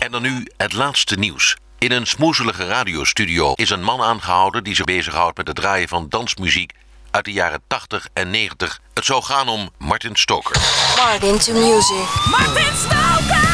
En dan nu het laatste nieuws. In een smoezelige radiostudio is een man aangehouden die zich bezighoudt met het draaien van dansmuziek uit de jaren 80 en 90. Het zou gaan om Martin Stoker. Martin to music. Martin Stoker!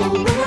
Thank you.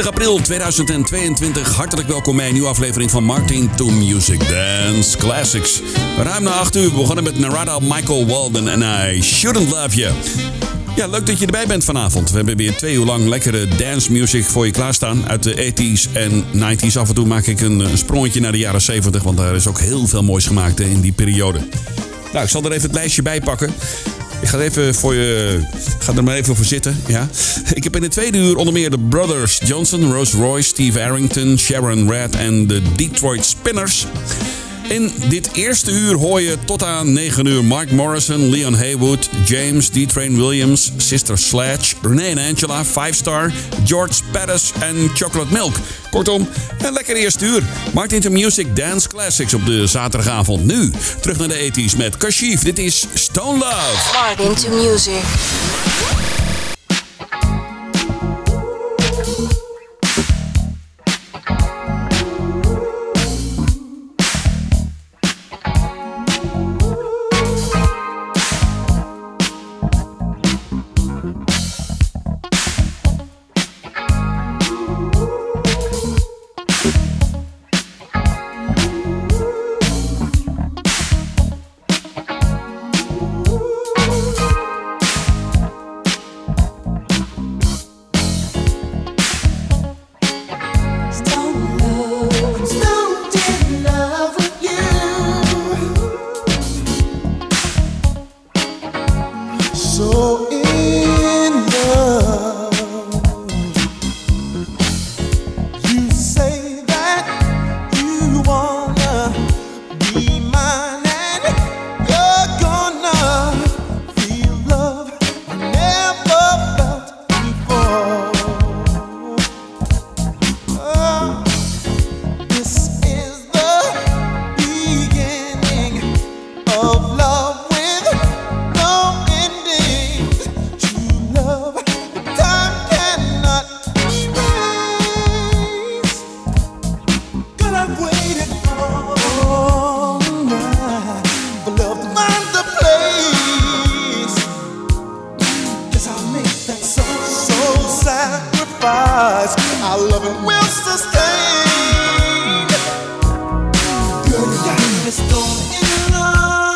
20 april 2022. Hartelijk welkom bij een nieuwe aflevering van Martin to Music Dance Classics. Ruim na 8 uur begonnen met Narada Michael Walden en I Shouldn't Love You. Ja, leuk dat je erbij bent vanavond. We hebben weer twee uur lang lekkere dance music voor je klaarstaan. Uit de 80s en 90s. Af en toe maak ik een sprongetje naar de jaren 70, want daar is ook heel veel moois gemaakt in die periode. Nou, ik zal er even het lijstje bij pakken. Ik ga er even voor je. Ga er maar even voor zitten. Ja. Ik heb in de tweede uur onder meer de Brothers Johnson, Rose Royce, Steve Arrington, Sharon Red en de Detroit Spinners. In dit eerste uur hoor je tot aan 9 uur Mark Morrison, Leon Haywood, James, D-Train Williams, Sister Sledge, Renee en Angela, Five Star, George Pettis en Chocolate Milk. Kortom, een lekker eerste uur. Martin to Music Dance Classics op de zaterdagavond. Nu terug naar de 80s met Kashif. Dit is Stone Love. Martin to Music. Sacrifice. Our loving will sustain. Girl, you got me stoned in love.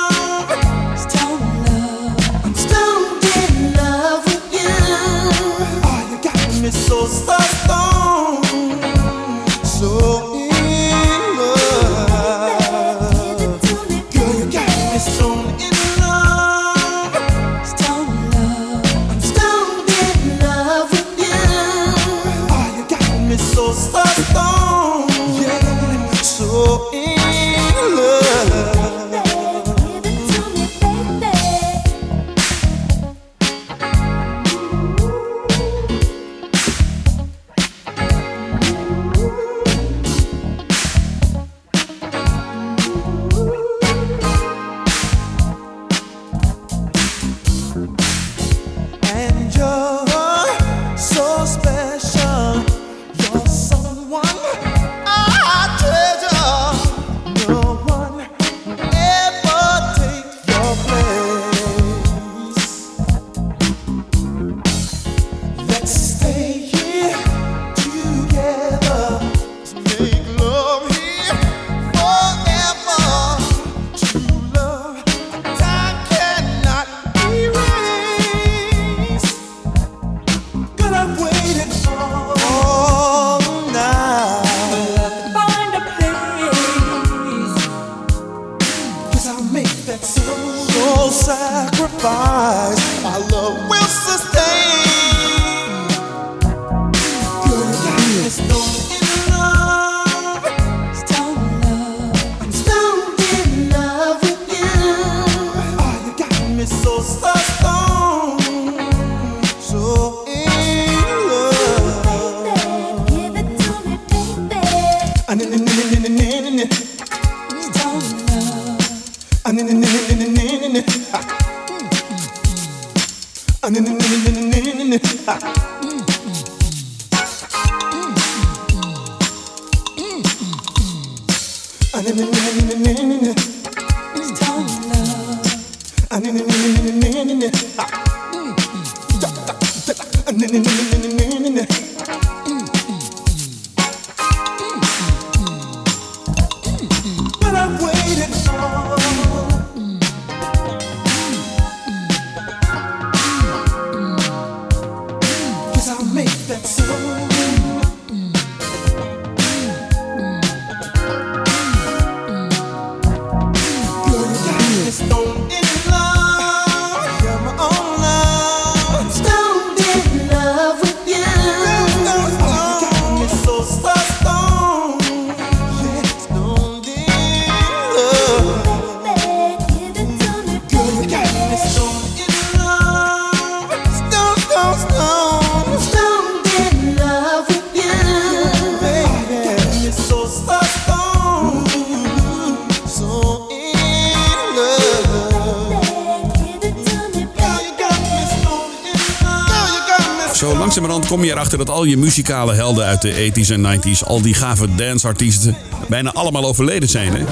Zo langzamerhand kom je erachter dat al je muzikale helden uit de 80s en 90s, al die gave danceartiesten, bijna allemaal overleden zijn. Hè?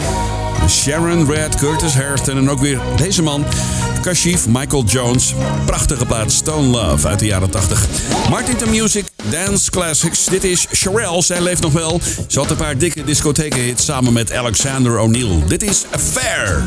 Sharon Red, Curtis Hairston en ook weer deze man, Kashif Michael Jones. Prachtige plaat Stone Love uit de jaren 80. Martin the Music, Dance Classics. Dit is Sherelle, zij leeft nog wel. Ze had een paar dikke discothekenhits samen met Alexander O'Neill. Dit is Affair.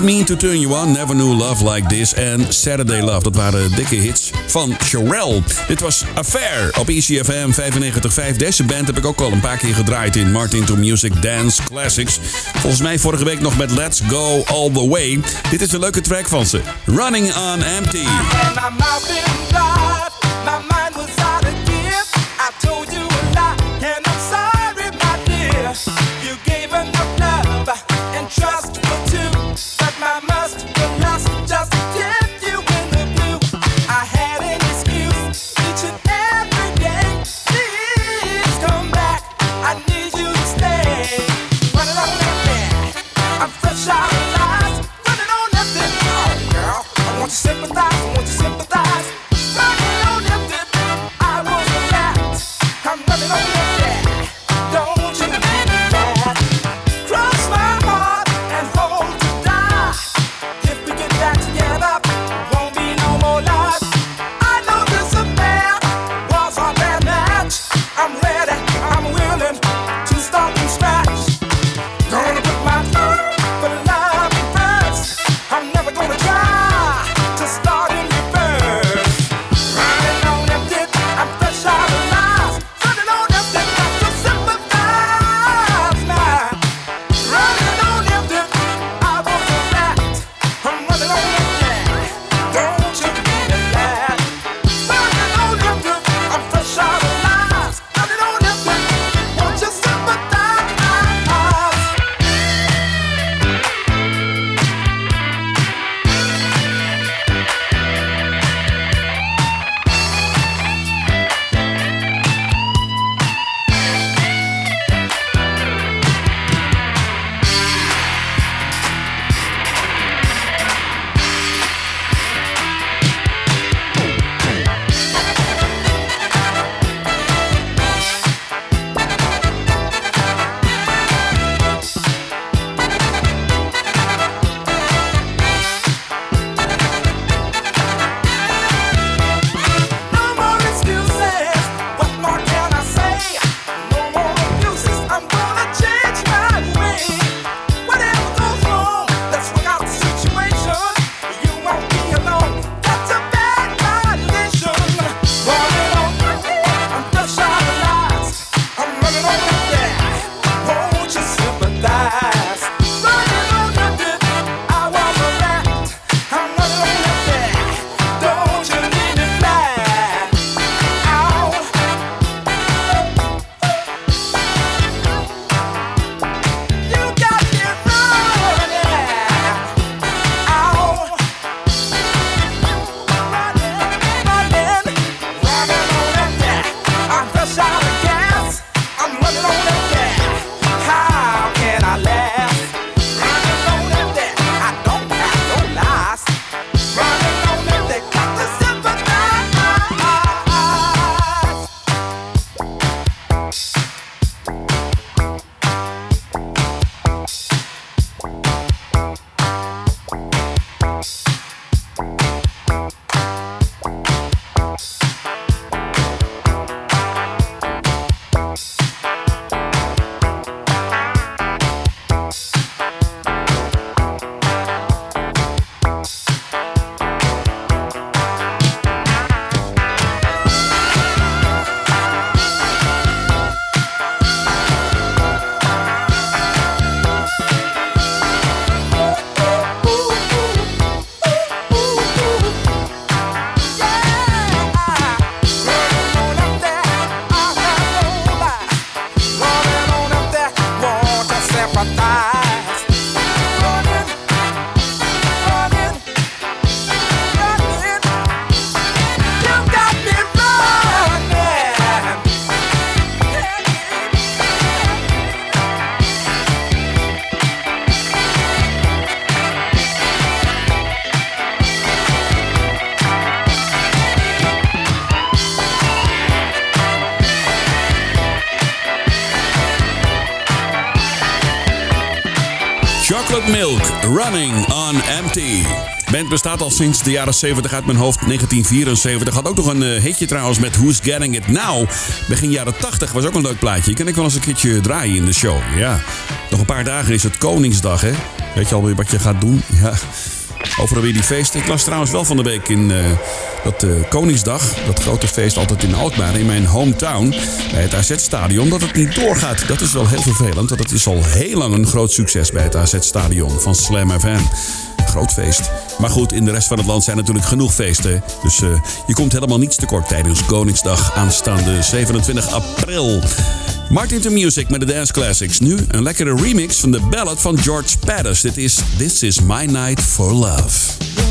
Didn't Mean to Turn You On, Never Knew Love Like This en Saturday Love. Dat waren dikke hits van Sherelle. Dit was Affair op ECFM 95.5. Deze band heb ik ook al een paar keer gedraaid in Martin to Music Dance Classics. Volgens mij vorige week nog met Let's Go All The Way. Dit is een leuke track van ze. Running On Empty. Het bestaat al sinds de jaren 70 uit mijn hoofd, 1974. Had ook nog een eh, hitje trouwens met Who's Getting It Now. Begin jaren 80 was ook een leuk plaatje. Kan ik wel eens een keertje draaien in de show. Ja, nog een paar dagen is het Koningsdag, hè? Weet je alweer wat je gaat doen? Ja. Overal weer die feesten. Ik las trouwens wel van de week in eh, dat uh, Koningsdag, dat grote feest altijd in Alkmaar, in mijn hometown, bij het AZ-stadion, dat het niet doorgaat. Dat is wel heel vervelend, want het is al heel lang een groot succes bij het AZ-stadion van Slam FM. Groot feest. Maar goed, in de rest van het land zijn natuurlijk genoeg feesten. Dus eh, je komt helemaal niets tekort tijdens Koningsdag aanstaande 27 april. Martin to Music met de Dance Classics. Nu een lekkere remix van de ballad van George Pattis. Dit is This Is My Night for Love.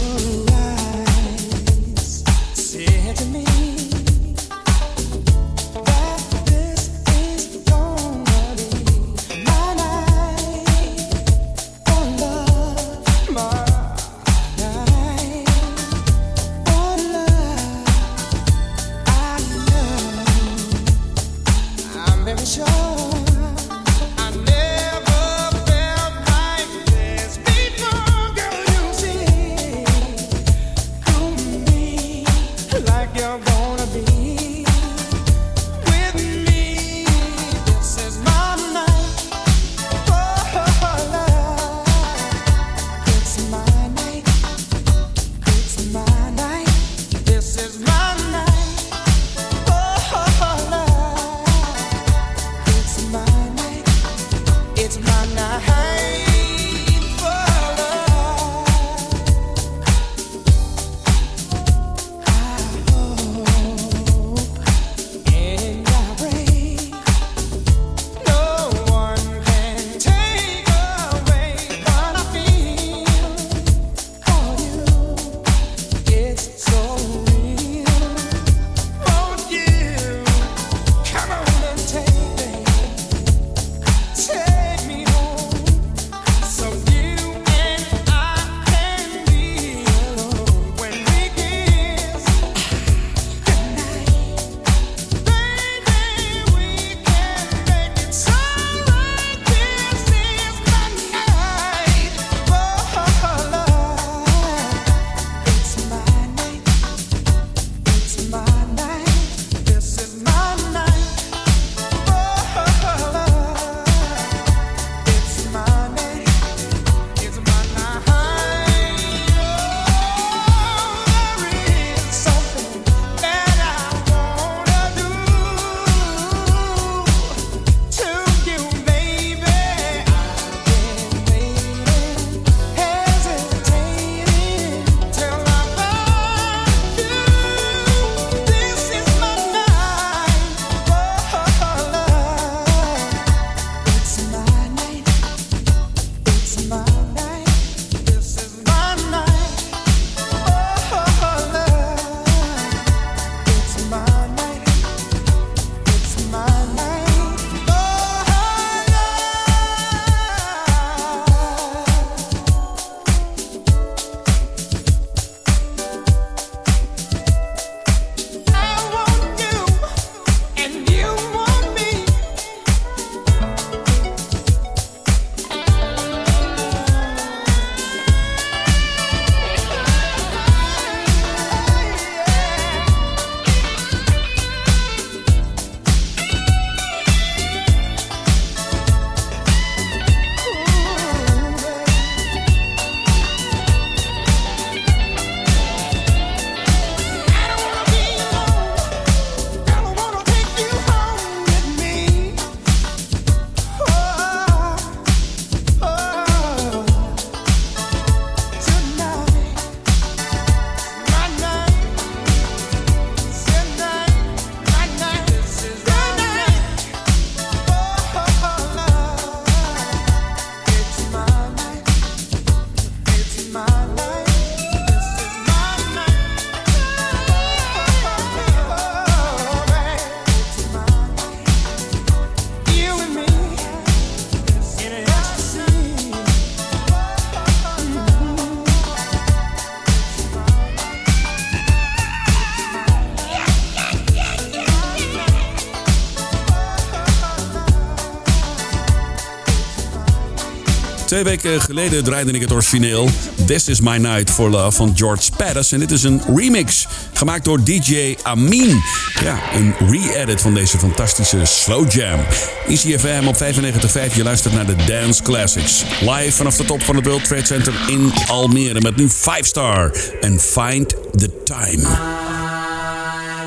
Twee weken geleden draaide ik het origineel This Is My Night for Love van George Spadders. En dit is een remix gemaakt door DJ Amin. Ja, een re-edit van deze fantastische slow jam. ECFM op 95.5, je luistert naar de Dance Classics. Live vanaf de top van het World Trade Center in Almere. Met nu 5 star en Find the Time. Find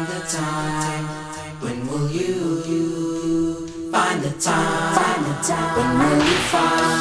the time. When will you, you find the time? Find the time. When will you find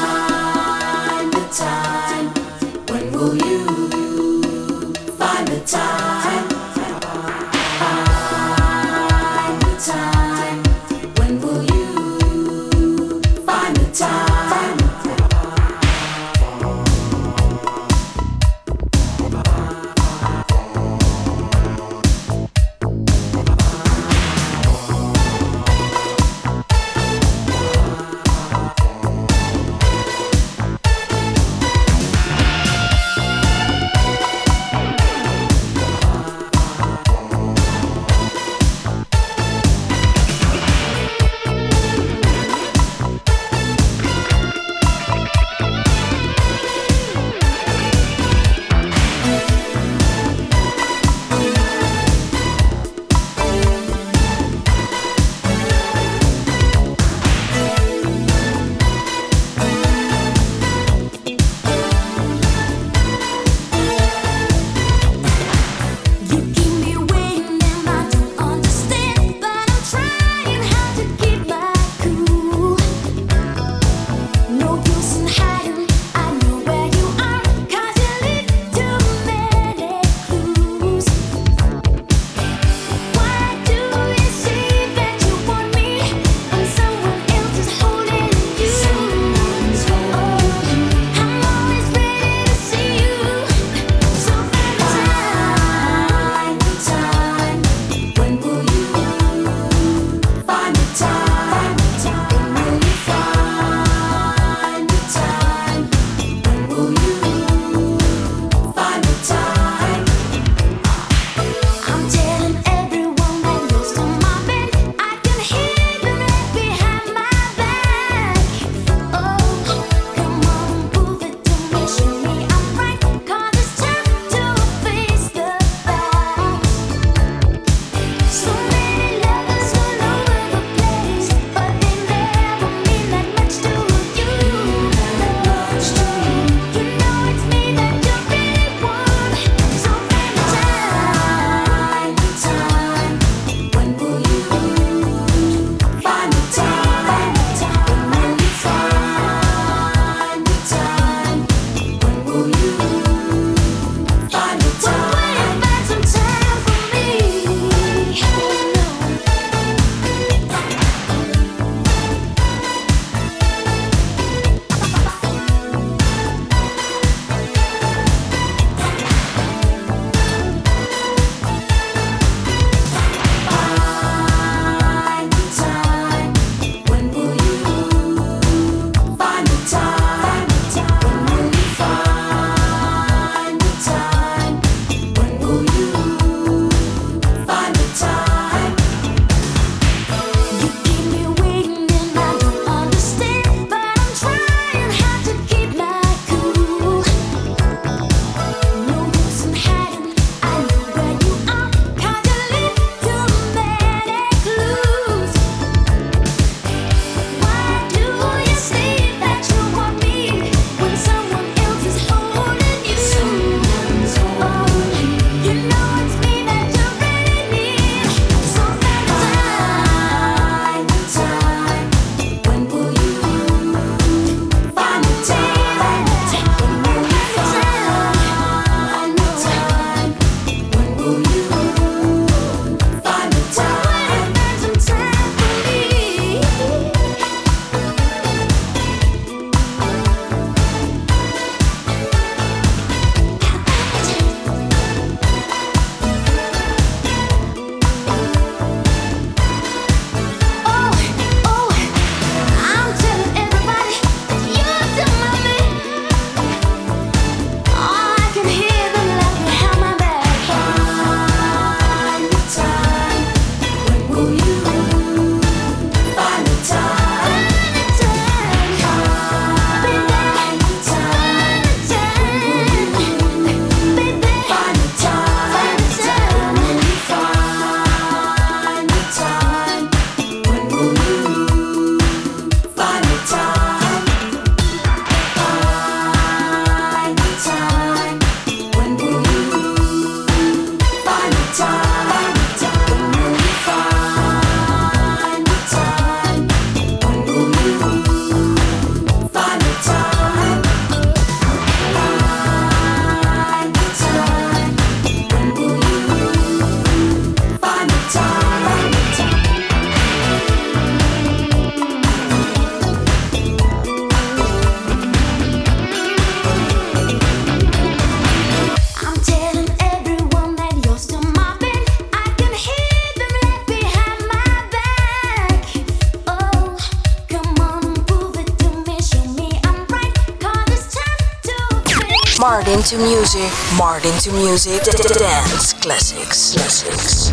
Music. Martin to Music. Dance Classics. Classics.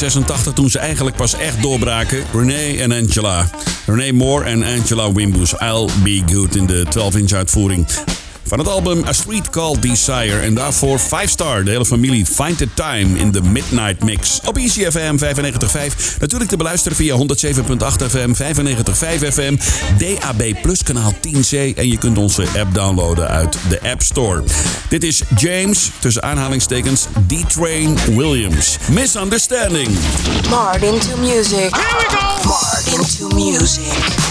1986 toen ze eigenlijk pas echt doorbraken. Renee en Angela. Renee Moore en Angela Wimbush. I'll Be Good in de 12-inch uitvoering. Van het album A Street Called Desire. En daarvoor 5 Star, de hele familie. Find the Time in the Midnight Mix. Op ECFM 95.5. Natuurlijk te beluisteren via 107.8 FM, 95.5 FM, DAB Plus kanaal 10C. En je kunt onze app downloaden uit de App Store. Dit is James, tussen aanhalingstekens, D-Train Williams. Misunderstanding. Martin to music. Here we go. Martin to music.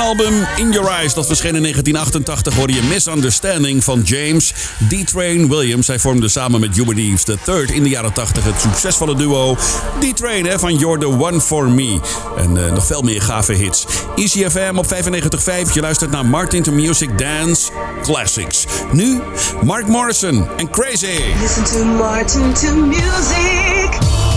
album In Your Eyes, dat verscheen in 1988, hoorde je Misunderstanding van James D-Train Williams. Hij vormde samen met Jubilee's Eves Third in de jaren 80 het succesvolle duo D-Train van You're the One for Me. En eh, nog veel meer gave hits. ECFM op 95.5, je luistert naar Martin to Music Dance Classics. Nu Mark Morrison en Crazy. Listen to Martin to Music.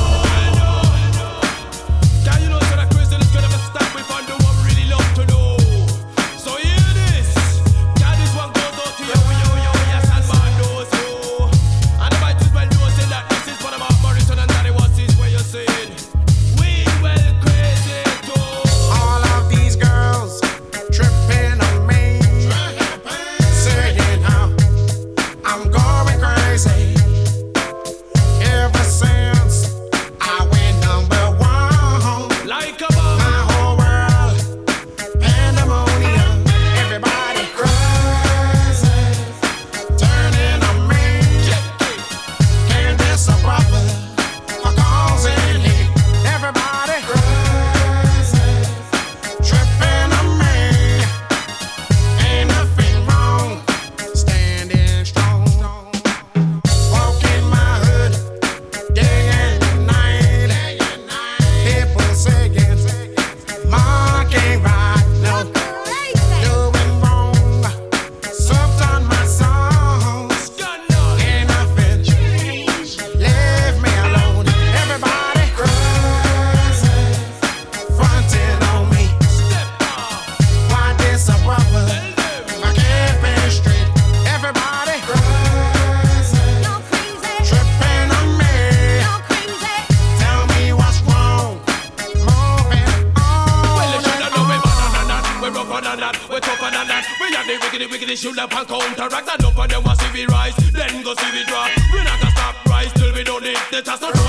let us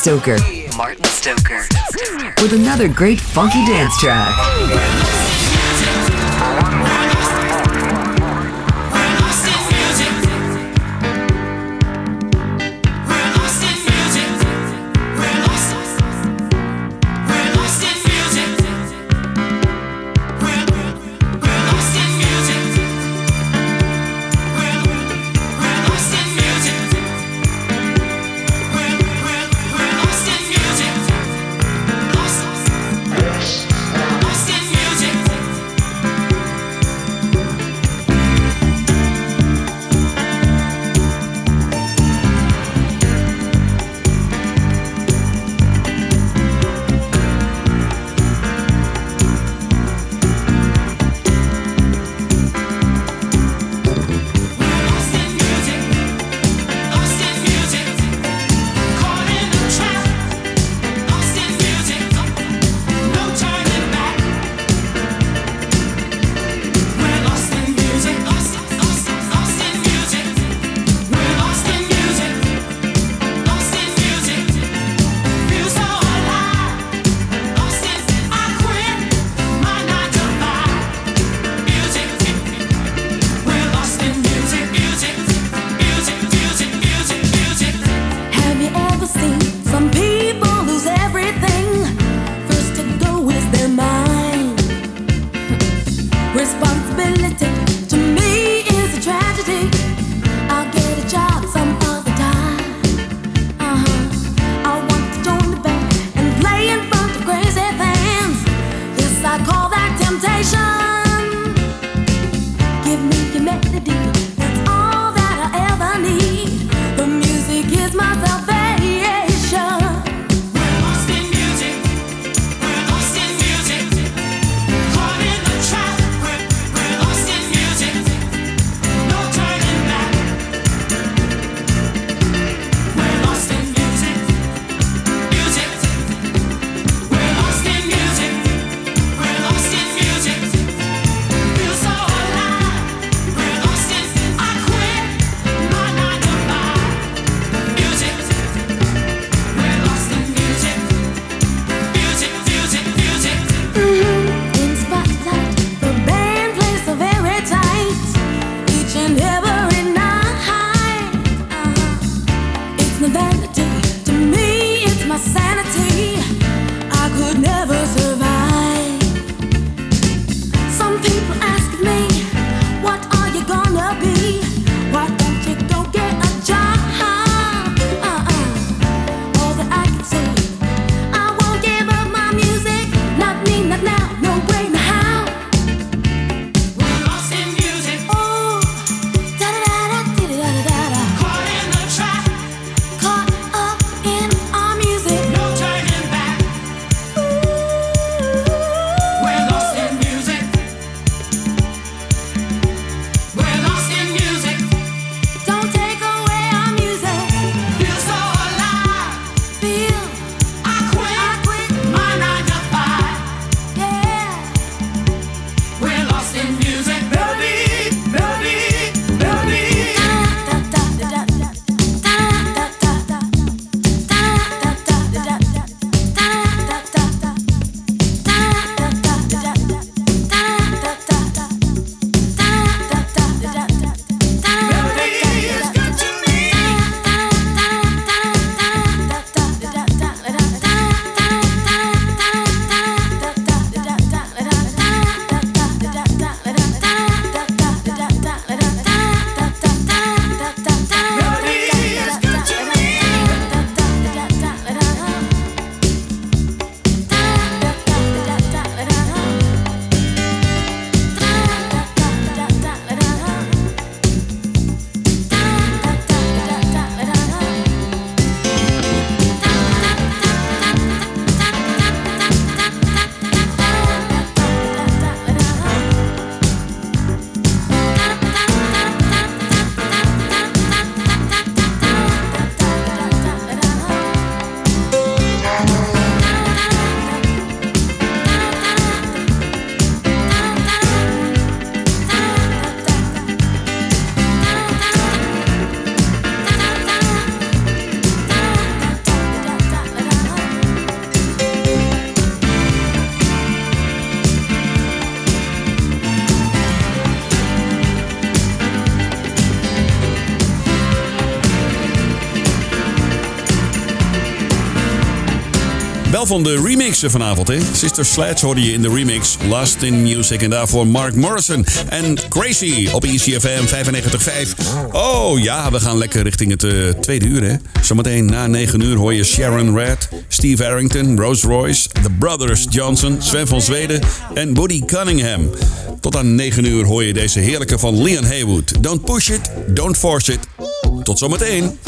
Stoker. Martin Stoker. With another great funky dance track. van de remixen vanavond. Hè? Sister Sledge hoorde je in de remix Last in Music. En daarvoor Mark Morrison en Crazy op ECFM 95.5. Oh ja, we gaan lekker richting het eh, tweede uur. Hè? Zometeen na negen uur hoor je Sharon Red, Steve Harrington, Rose Royce, The Brothers Johnson, Sven van Zweden en Buddy Cunningham. Tot aan 9 uur hoor je deze heerlijke van Leon Haywood. Don't push it, don't force it. Tot zometeen.